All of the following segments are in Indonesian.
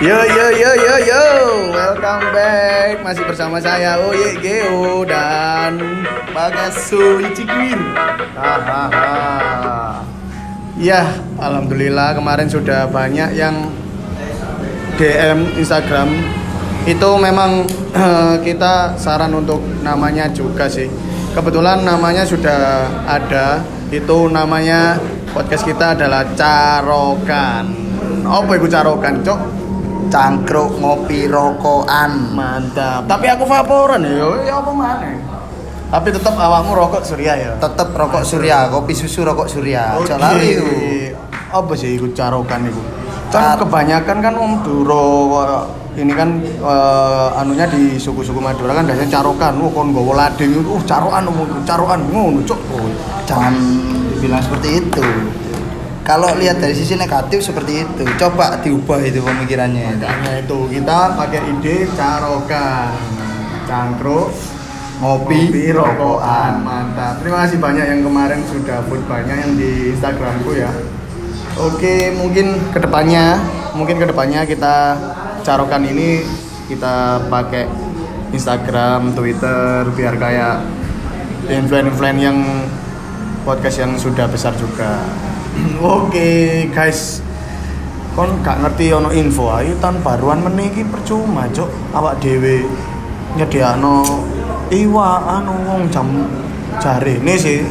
Yo yo yo yo yo, welcome back. Masih bersama saya Oye Geo dan Bagasu Icikwin. Hahaha. Ya, alhamdulillah kemarin sudah banyak yang DM Instagram. Itu memang eh, kita saran untuk namanya juga sih. Kebetulan namanya sudah ada. Itu namanya podcast kita adalah Carokan. Apa itu Carokan, Cok? cangkruk ngopi rokokan Mantap. Tapi aku vaporan ya, ya apa mana? Tapi tetap awakmu rokok surya ya. tetep rokok surya kopi susu rokok surya aja lari itu Apa sih ikut carokan itu? Kan kebanyakan kan wong Duro ini kan eh, anunya di suku-suku Madura kan biasanya carokan. Wah kon gowo lading uh carokan carokan ngono cuk. Oh, jangan bilang seperti itu kalau lihat dari sisi negatif seperti itu coba diubah itu pemikirannya Makanya itu kita pakai ide carokan. Cangkruk ngopi Kopi rokokan mantap. Terima kasih banyak yang kemarin sudah vote banyak yang di Instagramku ya. Oke, mungkin ke depannya, mungkin ke depannya kita carokan ini kita pakai Instagram, Twitter, biar kayak influencer-influencer yang podcast yang sudah besar juga. Oke, guys. Kon gak ngerti ono info ayo tan baruan meniki percuma, Cuk. Awak dhewe nyediakno iwa anu wong jam jarene sih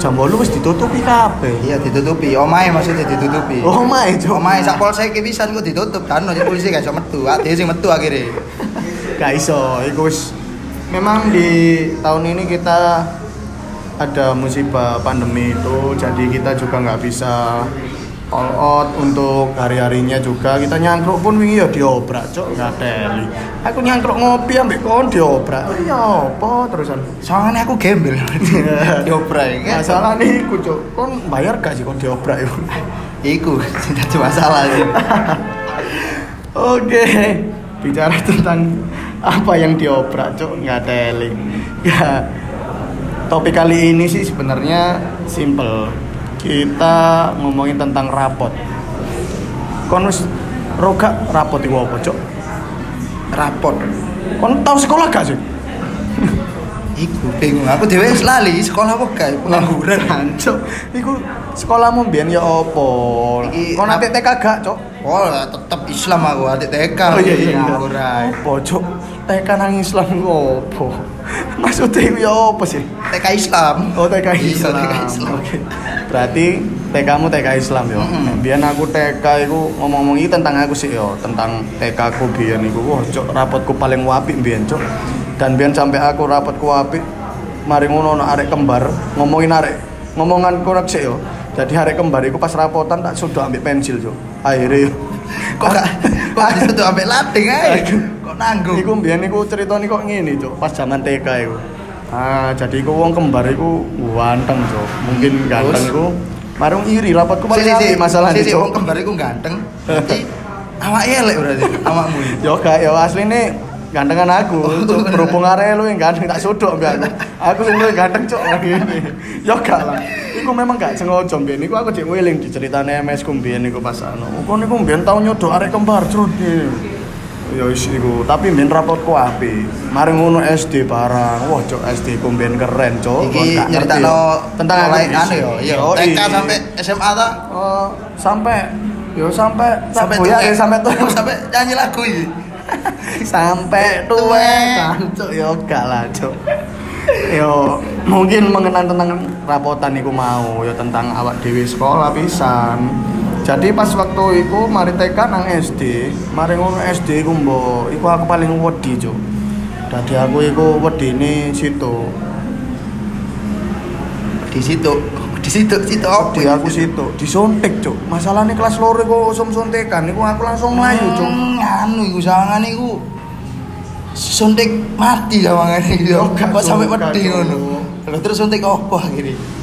jam 8 wis ditutupi kabeh. iya ditutupi. Omae maksudnya ditutupi. Oh my, Cuk. omae sak polsek ki pisan kok ditutup. Kan nek polisi gak iso metu. Ade sing metu akhirnya Gak iso, iku wis memang di tahun ini kita ada musibah pandemi itu jadi kita juga nggak bisa all out untuk hari-harinya juga. Kita nyangkruk pun wingi ya diobrak cok nggak teli aku nyangkruk ngopi ambek kon diobrak. Ya apa terusan? Soalnya aku gembel. Diobrak ya masalah nih iku cok kon bayar gak sih kon diobrak itu iku sing dadi masalah sih. Oke, bicara tentang apa yang diobrak, cok nggak teli. Ya, topik kali ini sih sebenarnya simple. Kita ngomongin tentang rapot. Kon wis roga rapot iku apa, cok? rapot Kon tahu sekolah gak sih? iku bingung aku dhewe wis lali sekolah kok gak pengangguran cok. Iku sekolahmu biyen ya apa? Kon nanti TK gak, cok? oh tetep Islam aku adik TK Oh iya iya. pengangguran Apa, cok? TK nang Islam apa? Maksudnya ya apa sih? TK Islam Oh TK Iya, Islam. TK Islam. Oke. Berarti TK mu TK Islam yo. Mm-mm. Biyen aku TK iku ngomong-ngomong tentang aku sih yo, tentang TK ku biyen iku. Wah, cok rapotku paling apik biyen, cok. Dan biyen sampai aku rapotku apik, mari ngono ono arek kembar, ngomongin arek ngomongan kurang sih yo. Jadi arek kembar iku pas rapotan tak sudah ambil pensil, cok. Akhirnya kok gak kok ambek lading ae kok nanggung Iku mbiyen iku ceritane kok ngene, Cuk. Pas zaman TK iku. Ah, jadi iku wong kembar iku ganteng, Cuk. Mungkin ganteng iku marung iri rapatku paling si si masalah si si wong kembar iku ganteng berarti awak elek berarti awakmu. Yo gak yo asline gantengan aku. Cuk. Berhubung arek lu yang ganteng tak sodok mbak aku. Aku sing luwih ganteng, Cuk. Ngene. Yo gak lah. Iku memang gak sengaja mbiyen iku aku cek weling diceritane MS ku mbiyen iku pas anu. Kok niku mbiyen tau nyodok arek kembar, Cuk. Ya wis iku, tapi mbiyen rapotku apik. Mari ngono SD barang. Wah, cok SD ku mbiyen keren, cok. iki nyeritakno tentang di anu yo iya Yoi. TK sampai SMA ta Oh, sampai yo sampai sampai tuwek. eh, sampai tuh Oh, sampai nyanyi lagu iki sampai tuwek kan cok yo gak lah cok yo mungkin mengenang tentang rapotan iku mau yo tentang awak dewi sekolah pisan jadi pas waktu iku mari TK nang SD mari ngono SD iku mbok. Iku aku paling wedi cok Dadi aku iku wedine situ. di situ di situ situ apa Di aku situ disuntik, Cuk. Masalahnya kelas loro iku usum suntikan. Iku aku langsung mlayu, Cuk. Hmm, anu iku sangan iku. Suntik mati iku Oh, gak, kok sampai Cuk, wedi ngono? Cuk. lho terus suntik apa akhirnya? Yang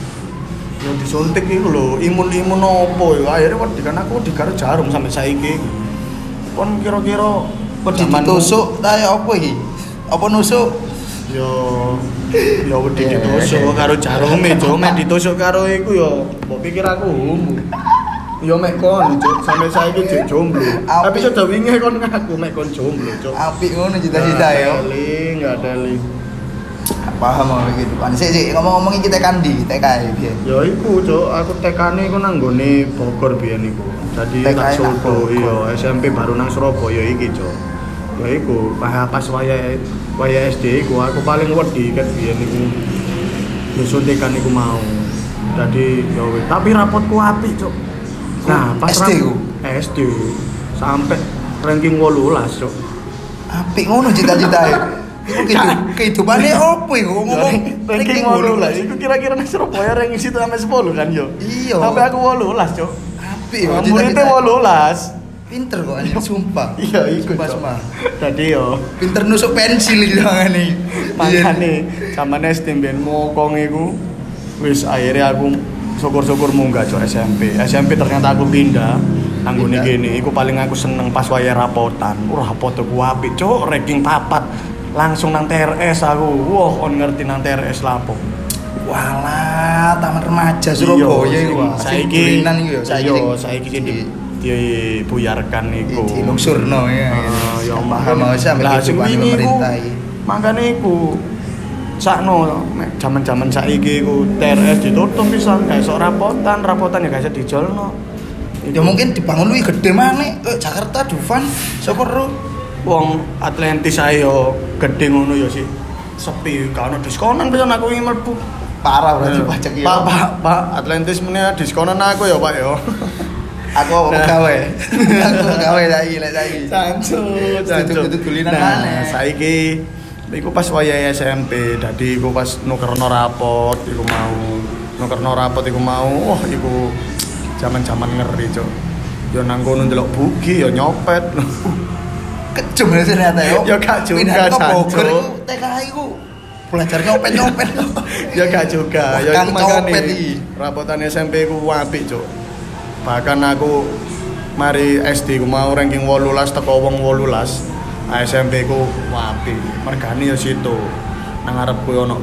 disuntik iku lho, imun-imun opo ya. Akhirnya wedi kan aku dikaro jarum sampai saiki. Kon kira-kira wedi ditusuk ta ya apa iki apa nusuk Yo yo wedi Iya. ditusuk karo jarume, Cuk. Mek ditusuk karo iku yo mbok pikir aku homo. Yo mek kon, Cuk. Sampai saiki jek jomblo. Tapi sudah wingi kon ngaku mek kon jomblo, Cuk. Apik ngono cita-cita ya. Li, enggak ada li. Paham apa gitu. Pan sik sik ngomong-ngomongin kita kandi, TKI biyen. Ya iku, Cuk. Aku tekane iku nang nggone Bogor biyen iku. Jadi nang Solo, iya. SMP baru nang Surabaya iki, Cuk. Ya iku, pas pas waya waya SD iku aku paling wedi kan biyen iku. Ya suntikan iku mau. Jadi ya tapi rapotku apik, Cuk. Nah, pas SD ku? rapot- SD. Sampai ranking 18, Cuk. Apik ngono cita-cita ya. Iku kehidup, kehidupannya opo iku ngomong ranking 18 itu kira-kira nang Surabaya ranking situ sampai 10 kan yo Iya. sampai aku 18 cok Apik yo muridnya cita-cita. 18 Pinter kok anjing sumpah. iya iku Sumpah, sumpah. jadi yo Pinter nusuk pensil iki jangane. makane zaman SD ben mokong iku wis akhirnya aku syukur-syukur munggah cok SMP SMP ternyata aku pindah Anggone gini, iku paling aku seneng pas waya rapotan. Wah, rapot aku apik, cok, ranking papat. Langsung nang TRS aku. Wah, on ngerti nang TRS lapo. Walah, taman remaja Surabaya Iya, iku. sing- saiki iku yo saiki. iya saiki sing di di- dibuyarkan iku di lungsurno ya. Ah, ya paham mau sampe kehidupan iku pemerintah makane iku sakno jaman-jaman saiki iku TRS ditutup pisan gak iso rapotan rapotan ya gak iso dijolno Ya mungkin dibangun lebih gede mana? Eh, Jakarta Dufan, sapa ro? Wong Atlantis ayo gede ngono ya sih sepi gak ono diskonan pisan aku ingin mlebu Parah berarti pajak ya. Pak, Pak, Pak, Atlantis meneh diskonan aku ya, Pak ya. Aku apa Nah. pegawai? Aku pegawai saiki lek saiki. Cancu, Duduk-duduk dulinan Nah, maneh. saiki iku pas wayahe SMP, dadi iku pas nukerno rapot iku mau. Nukerno rapot iku mau, wah iku zaman-zaman ngeri, Cuk. Ya nang kono ndelok bugi ya nyopet. Kecum ya ternyata yo. Ya gak juga, Bogor TKI ku belajar nyopet-nyopet. ya gak juga, ya iku makane rapotan SMP ku apik, Cuk. Bahkan aku mari SD ku mau ranking 18 teko wong 18. Ah, SMP ku apik. Mergane ya situ. Nang ngarepku ono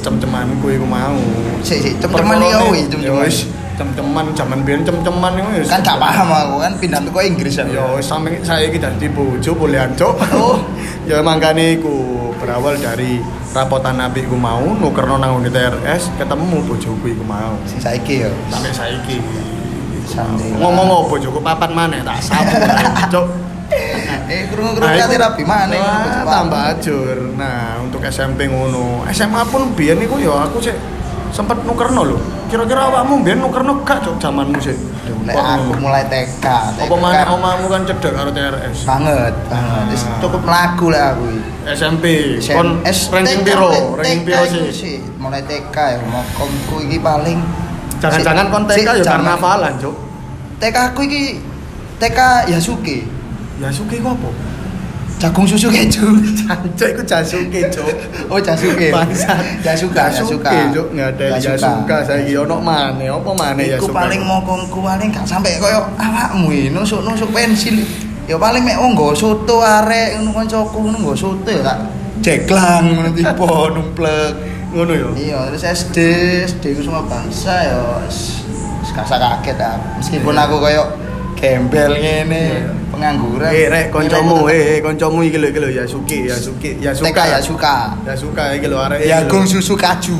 cem-cemanku iku mau. Sik sik cem-ceman yo wis, cem-ceman. Cem-ceman jaman biyen cem-ceman iku wis. Kan gak paham aku kan pindah ke Inggris. Ya wis sampe saiki dadi bojo bolehan, Cuk. Oh. ya mangkane iku berawal dari rapotan apik ku mau nukerno nang unit TRS ketemu bojoku iku mau. Sing saiki yo. sampai saiki ngomong apa Joko papat mana tak sapu cok Eh, krungu-krungu kate rapi mana Wah, tambah ajur nah untuk SMP ngono SMA pun biyen niku ya aku sih sempet nukerno lho. Kira-kira awakmu biyen nukerno gak cok zamanmu sih? Lek aku mulai TK. apa mana omamu kan cedek karo TRS banget, banget. Wis Ah. cukup melaku lah aku. SMP kon S- ranking piro? ranking piro sih. mulai TK ya mokomku iki paling jangan-jangan kon TK ya karnavalan cok TK aku iki TK Yasuke. Ya suki ku apa jagung susu keju Jancuk iku Jasuke cok oh Jasuke Bangsat. Yasuka Yasuke, Yasuka Cuk. Nggak ada Yasuka saiki ono maneh. Apa maneh Iku Yasuka? paling mokongku paling gak sampai koyo awakmu iki nusuk-nusuk pensil ya paling mek wong nggo soto arek ngono kancaku ngono nggo soto ya tak jeklang ngono tipe numplek ngono ya. Iya, terus SD, SD ku semua bangsa ya wis usah kaget ah. Meskipun aku koyo gembel ngene, pengangguran. Eh rek kancamu, eh eh, kancamu iki lho iki lho Yasuki, Yasuki, tetep- TK Yasuka. ya suka. Yasuka iki lho arek. Jagung lho. susu kaju.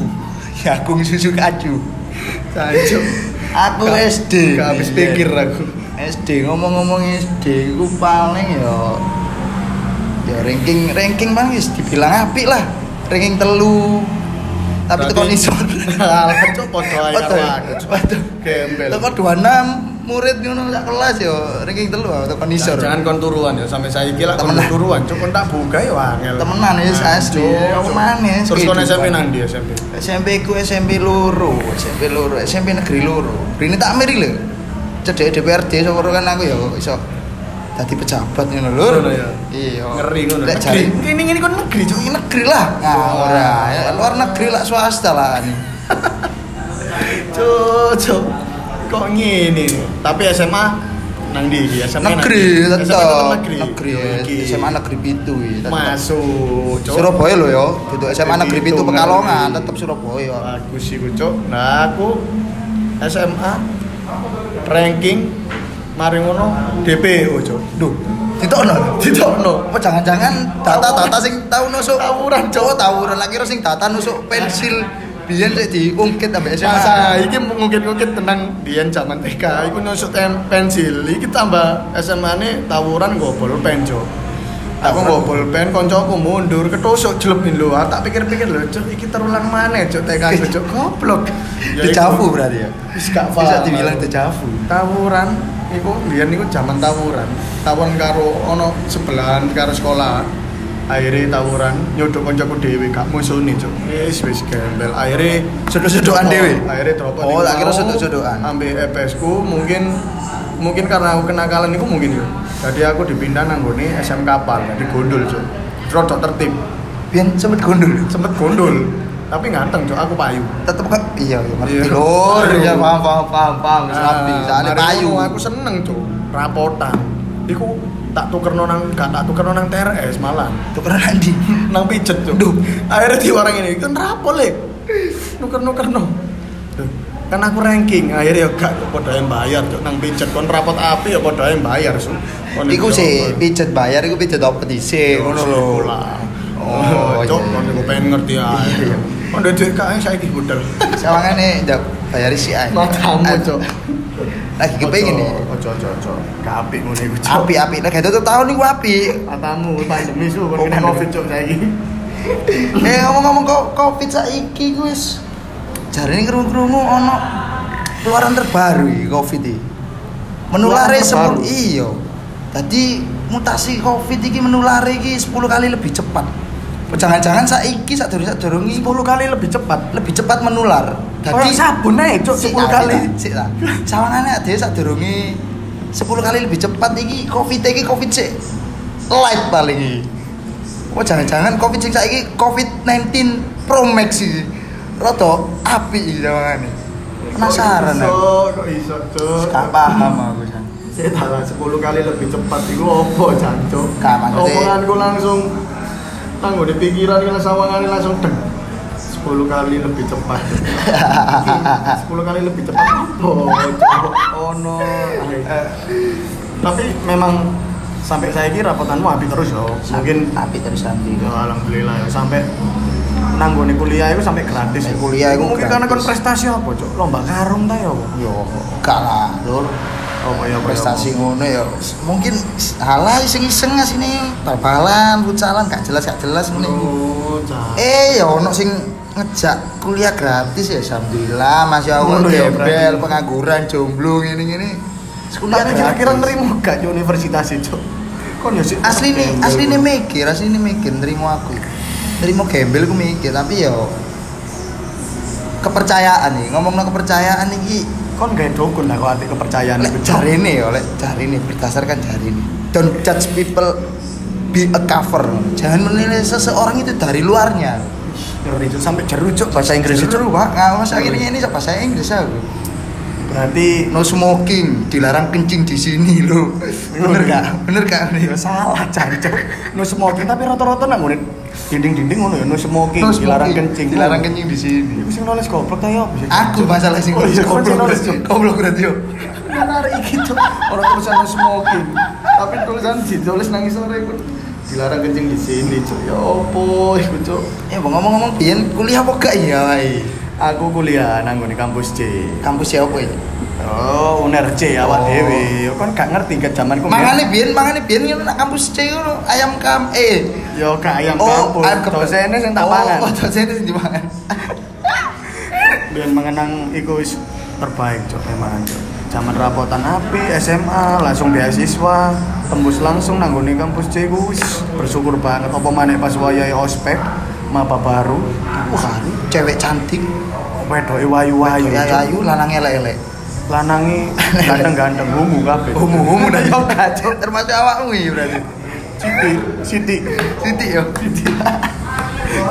Jagung susu kaju. Jancuk. Aku SD. Gak habis Iya. pikir aku. SD ngomong-ngomong SD ku paling ya ya ranking ranking wis dibilang apik lah. Ranking telu. Tapi tekan isor. Alah, cuk padha ae Padha ya? Gembel. Teko 26 murid ngono sak kelas ya ranking telu ah, tekan isor. Jangan kon turuan ya sampai saiki lah kon turuan, cuk kon tak buka ya angel. Temenan ya, Nah, SD. Apa cuk. maneh, Terus kon. SMP nang ndi SMP? SMP ku SMP loro, SMP loro, SMP negeri loro. Rene tak miri lho. Cedek DPRD sapa kan aku ya iso dadi pejabat ngono lho. Ya? Iya. Ngeri ngono. Lek jare Ini ini kon negeri, cuk. Negeri lah. Nah, ora. Ya, luar negeri lah swasta lah. Cuk, cuk. Kok ngene? Tapi SMA nang iki? SMA Negeri tetep negeri. Negeri. Yo. SMA negeri pitu tetep. Masuk. Surabaya lho ya. Duduk SMA negeri Pitu, pitu Pekalongan tetep Surabaya. Bagus iku, cuk. Nah, aku SMA ranking mari ngono DPO cuk Duh, ditokno. ditokno Apa jangan-jangan data-data sing tau nusuk Tawuran, Cok. Cok, tawuran lagi sing data nusuk pensil biyen sik diungkit ambek SMA. Masa iki mungkin-mungkin tenang biyen zaman TK. Iku nusuk tem- pensil. Iki tambah SMA ne tawuran nggo bolpen cuk. Aku nggo bolpen koncoku mundur ketusuk jelebin lho. Ah, tak pikir-pikir lho cuk iki terulang maneh cuk TK cuk. Goblok. Ya, Dejavu berarti ya. wis gak Bisa dibilang dejavu. tawuran iku biyen iku zaman tawuran. Tawuran karo ono sebelahan karo sekolah akhirnya tawuran nyodok koncoku dhewe gak musuni cuk. Wis wis gembel. Akhirnya Suduk-sudukan dhewe? akhirnya drop Oh, tak kira suduk-sudukan. ambil EPS ku. Mungkin mungkin karena aku kenakalan itu mungkin ya jadi aku dipindah nang gone SM kapal jadi gondol cuk. Rodok tertib. Biyen sempet gondol. sempet gondol. Tapi nganteng cuk. Aku payu. Tetep kok iya iya ngerti. Iya. lur. Ya paham paham paham. Paham Nah, payu. aku seneng cuk. Rapotan. Iku tak tukerno nang gak tak tukerno nang TRS malah. Tukeran ndi? nang pijet cuk. Duh. akhirnya diwarang ini. Kan rapol le? Nuker nuker no. Duh, kan aku ranking. Akhirnya ya gak kok podo yang bayar cuk. Nang pijet. Kon rapot api ya podo yang bayar su Iku sih pijet bayar iku pijet apa dhisik? Ngono lho. lah. Oh, cuk iya. kon iku pengen ngerti ae. Iya. kon duwe kae saiki budal. Sawangane ndak bayari sih ae. matamu cuk. Lagi kepengin nih. Ojo ojo ojo gak apik ngono iku cuk Api-api nek tutup tahun iku api. matamu pandemi su kon Oh, kena covid cuk saiki Eh ngomong-ngomong kok Covid saiki ku wis jarine krungu-krungu ono keluaran terbaru iki Covid iki. Menulare Keluaran terbaru? 10 iya. Tadi mutasi Covid iki menulare iki 10 kali lebih cepat. Jangan-jangan saiki sadurunge sadurunge 10 kali lebih cepat lebih cepat menular. Kayak sabun ae cuk Sik 10 lah, kali Sik lah. Sawangane ade sadurunge 10 kali lebih cepat iki Covid iki Covid sik light paling iki. Oh jangan-jangan Covid sing saiki Covid-19 Pro Max iki. Rada api iki sawangane. Penasaran aku. iso kok iso cuk Gak paham aku san. saya tahu 10 kali lebih cepat itu opo Gak, maksudnya- omonganku langsung tangguh di pikiran kan sawangannya langsung deng 10 kali lebih cepat. 10 kali lebih cepat. Oh oh no tapi memang sampai saya kira rapotanmu habis terus yo. Mungkin api terus nanti. ya alhamdulillah ya sampai nanggone kuliah itu sampai gratis ya. Kuliah itu mungkin karena kon prestasi apa cok lomba karung ta apa Yo, gak lah, lur. apa ya prestasi ngono ya mungkin halah iseng-iseng sini bal-balan futsalan gak jelas gak jelas iku. oh Eh ya ono sing ngejak kuliah gratis ya alhamdulillah. Masya Allah Ngono ya, gembel pengangguran jomblo ngene kuliah Tapi kira-kira nerimo gak di universitas itu? Kon ya sih asli nih asli nih mikir asli nih mikir nerimo aku nerimo gembel aku mikir tapi ya kepercayaan nih ngomong kepercayaan nih kon gak dukun lah arti kepercayaan lek itu. jari nih ya lek jari nih berdasarkan jari nih don't judge people be a cover. Jangan menilai seseorang itu dari luarnya Ngeri Cuk. sampai jeru cuk bahasa Inggris itu. Seru pak nggak mas akhirnya ini bahasa Inggris aku Berarti no smoking dilarang kencing di sini lo bener gak bener gak nih ya salah cancuk. No smoking tapi rata-rata nang ngene dinding-dinding ngono ya no smoking, No dilarang kencing. dilarang kencing di sini Iku sing nulis goblok ta ya sih? aku masalah sing Oh, iya, goblok nulis goblok berarti yo Menarik gitu. Orang tulisan no smoking. Tapi tulisan ditulis nang sore iku dilarang kencing di sini cuk. Ya opo iku cuk. ya bang ngomong-ngomong pian kuliah apa gak ya? Aku kuliah nang ngene kampus C. kampus siapa ini Oh, uner C awak Oh. dhewe. Kon gak ngerti ke zamanku. mangane biyen mangane biyen ngono nak kampus C ngono ayam kam eh Yo gak ayam oh kampus. ayam Dosene sing tak pangan. oh dosene sing dipangan Biyen mengenang iku wis terbaik cok memang cok. Zaman rapotan api SMA langsung beasiswa tembus langsung nang nggone kampus C ku wis bersyukur banget apa maneh pas wayahe ospek maba baru. wah cewek cantik Wedoke wayu-wayu. ya Cuk. ayu lanang elek-elek Lanangi ganteng-ganteng humu kabeh. Humu-humu dah. yo kacau. termasuk awakmu iki berarti Siti, Siti. titik yo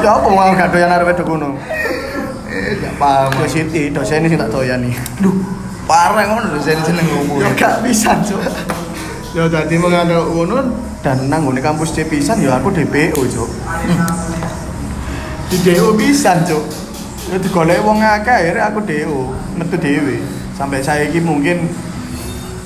Ya apa mau gak doyan arep wedok ngono? eh gak paham Siti, dosen sing tak doyani. duh parah ngono dosen seneng ngomong Ya gak bisa, Cuk. Ya dadi mengandel ngono dan nang ngene kampus C pisan ya aku DPO, Cuk. Di DO pisan, Cuk. Ya digoleki wong akeh akhirnya aku DO, metu dhewe. sampai saya ini mungkin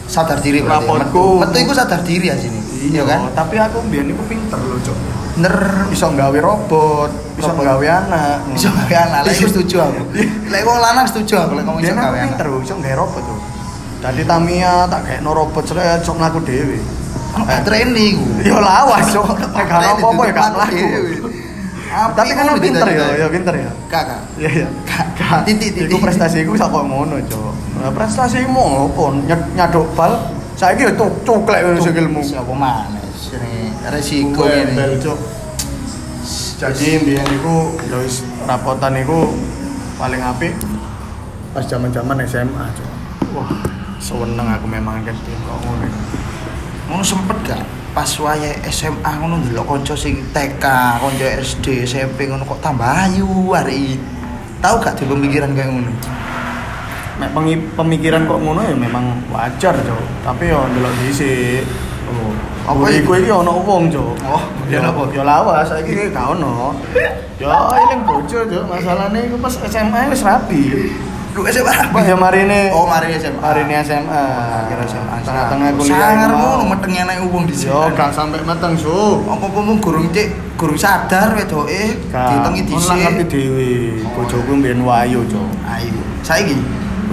sadar diri berarti. Rapotku- metu, metu iku sadar diri aja nih iya kan? Tapi aku biar aku pinter loh cok bener bisa nggawe robot bisa nggawe anak bisa gawe anak. Lek iku setuju aku. Lek wong lanang setuju aku lek ngomong iso Biar aku gawe anak. pinter bisa nggawe robot tuh jadi Tamia tak kayak no robot sok mlaku dewe ono baterai ini iku. Yo lawas cok nek gak apa-apa ya gak mlaku. dewe. tapi kan pinter ya ya pinter ya kakak Iya iya. Gak Titik, titik. Iku prestasiku sak kok ngono, Cok. Prestasimu apa? Nyed- Nyaduk bal. Saiki yo cuk cuklek ngono sikilmu. siapa mana sini resiko ini. Jadi mbiyen iku ya wis rapotan iku paling apik pas zaman-zaman SMA, Cok. Wah, seneng aku memang kan kok ngono. ngono sempet gak pas wayahe SMA ngono ndelok kanca sing TK, kanca SD, SMP ngono kok tambah ayu hari tahu gak di pemikiran kayak ngono Mek pemikiran kok ngono ya memang wajar, Cok. Tapi yo ndelok dhisik. Oh, Apa apa iku? iki ana wong, Cok. Oh, ya ya apa? ya lawas saiki gak ono. Ya eling bojo, Cok. Masalahnya iku pas SMA wis rapi. lu SMA Wah, ya marine. oh mari SMA Marine SMA. kira SMA Tengah-tengah kuliah. sangar ngono metenge nek di Yo gak sampai meteng, Su. apa-apa mung gurung cek gurung sadar wedoke ditengi Ono lah ngerti dhisik dhewe. Bojoku mbiyen wayu, Cok. ayu saiki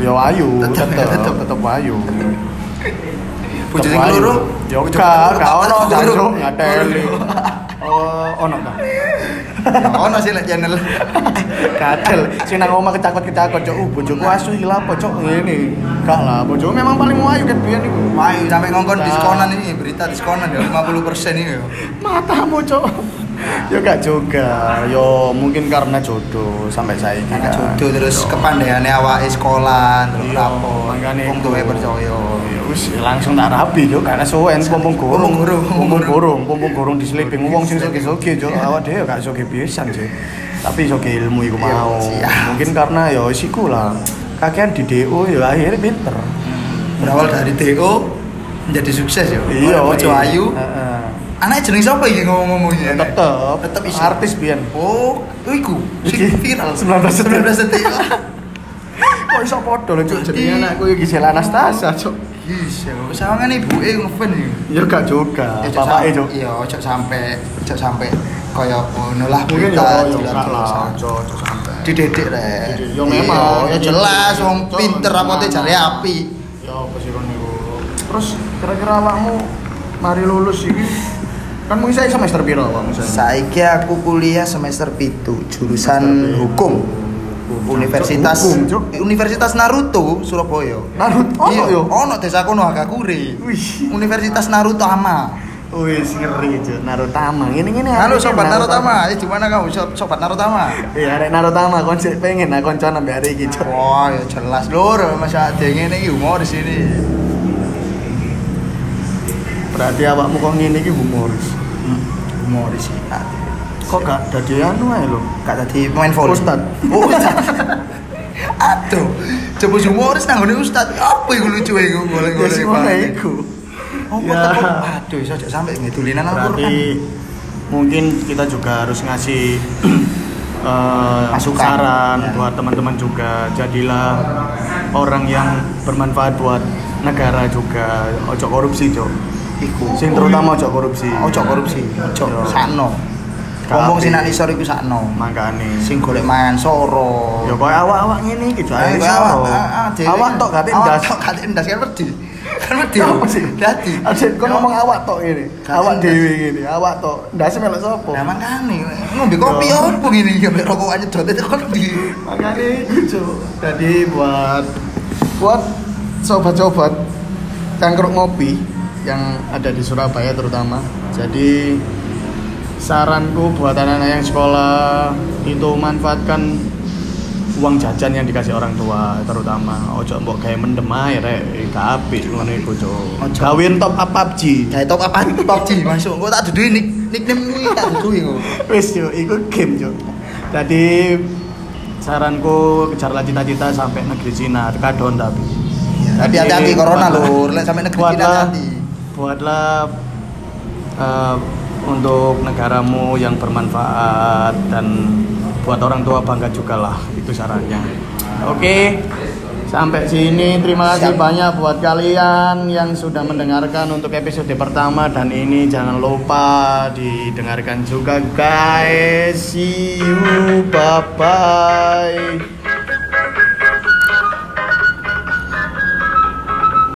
Ya wayu, Tetep, tetep tetep. tetep wayu. bojo sing loro Ya gak, gak ono jancuk ngateli. Oh, ono ta? ya ono sih lek channel Kadel, sing nang omah kecakot-kecakot, cok. Uh, bojoku asu iki apa, cok? Ngene. Gak lah, bojoku memang paling wayu ket biyen iku. Mayu sampai ngongkon Nah. diskonan ini berita diskonan ya 50% ini ya. Matamu, cok. Ya gak juga. Yo mungkin karena jodoh sampai saiki. Karena kan. jodoh terus Yo. kepandaiane awake sekolah terus Iya, Wong iku. tuwe percaya. Ya wis langsung tak rapi yo karena suwen pompong gorong. Pompong gorong, Pompong gorong, diseliping wong sing soge-soge yo awak dhewe gak soge pisan sih. Tapi soge ilmu iku Iya, mau. Mungkin karena yo wis iku lah. Kakean di DO yo akhirnya pinter. Berawal dari DO menjadi sukses ya. Iya, iya. ayu. Heeh. Anaknya jeneng siapa iki ngomong-ngomong iki? Tetep, tetep iso. artis biyen. Oh, iku. Iki, Sing viral 19 detik. 19 detik. Kok iso padha lho, Cuk. Jenenge anakku yo Gisela Anastasia, Cuk. Iya, sawangane ibuke ngefan iki. Yo gak juga. Ya, Bapake, Cuk. Iya, ojo sampe ojo sampe kaya ngono lah Mungkin yo yo jilat gak lah, ojo ojo sampai. dididik rek. Dididik. Ya memang. ya jelas wong pinter apa memang. jare api. Ya apa sih kon niku? Terus kira-kira awakmu mari lulus iki kan mungkin saya semester piro awakmu saya? Saiki aku kuliah semester pitu jurusan Semester hukum. Universitas Hukum. Universitas Naruto Surabaya. Naruto ono Iya, yo. ono desa kono Hagakure. Wih. Universitas Naruto Ama. Wis ngeri Cuk, Narutama. Ngene-ngene. Halo sobat Narutama. Eh di mana kamu Sob- sobat Narutama? Iya, arek Narutama kon sik pengen aku kancan ambek arek iki Cuk. Wah, ya jelas lur, masa ada ngene iki humor di sini. Berarti awakmu kok ngene iki humoris. Humor di sini. Kok gak dadi anu ae lho. Gak tadi main volley. Ustad. Oh, Ustad. Aduh, coba humoris nang ngene Ustad. Apa iku lucu iku Ya golek-golek. sing ngono iku. Oh, Ya. Aduh, iso sampe ngedulinan Al-Qur'an. Berarti mungkin kita juga harus ngasih Masukan. saran Ya. buat teman-teman juga. Jadilah orang yang bermanfaat buat negara juga. Ojo korupsi, Cok. Iku. Sing terutama ojo korupsi. ojo korupsi, ojo Yo. sakno. Ngomong sing nang isor iku sakno. Makane. Sing golek mangan soro. Ya koyo awak-awak ngene iki, Cok. Eh, soro. ah, ah, Awak kan- tok gak awak tindas. tok gak tindas kan wedi. Kan wedi. Apa sih? Dadi. Aja kok ngomong awak tok ngene. Awak dhewe ngene. Awak tok. Ndase melok sapa? Lah makane ngombe kopi Yo. opo ngene iki ambek rokokan nyedot itu kan di itu Cuk. Jadi buat buat sobat-sobat cangkruk ngopi yang ada di Surabaya terutama. Jadi saranku buat anak-anak yang sekolah itu manfaatkan uang jajan yang dikasih orang tua terutama. Ojo mbok gawe mendem ae rek. Gak apik ngono iku cuk gawe top up PUBG Kayak top apa PUBG masuk. Engko tak dudui nick nickname iki tak dudui engko. wis yo iku game cuk jadi saranku kejarlah cita-cita sampai negeri Cina. Kadon tapi Tapi Jadi, hati-hati corona lur, lek sampai negeri Cina hati. Buatlah eh, untuk negaramu yang bermanfaat dan buat orang tua bangga juga lah itu sarannya oke Sampai sini terima kasih Siap. banyak buat kalian yang sudah mendengarkan untuk episode pertama dan ini jangan lupa didengarkan juga guys. See you bye bye.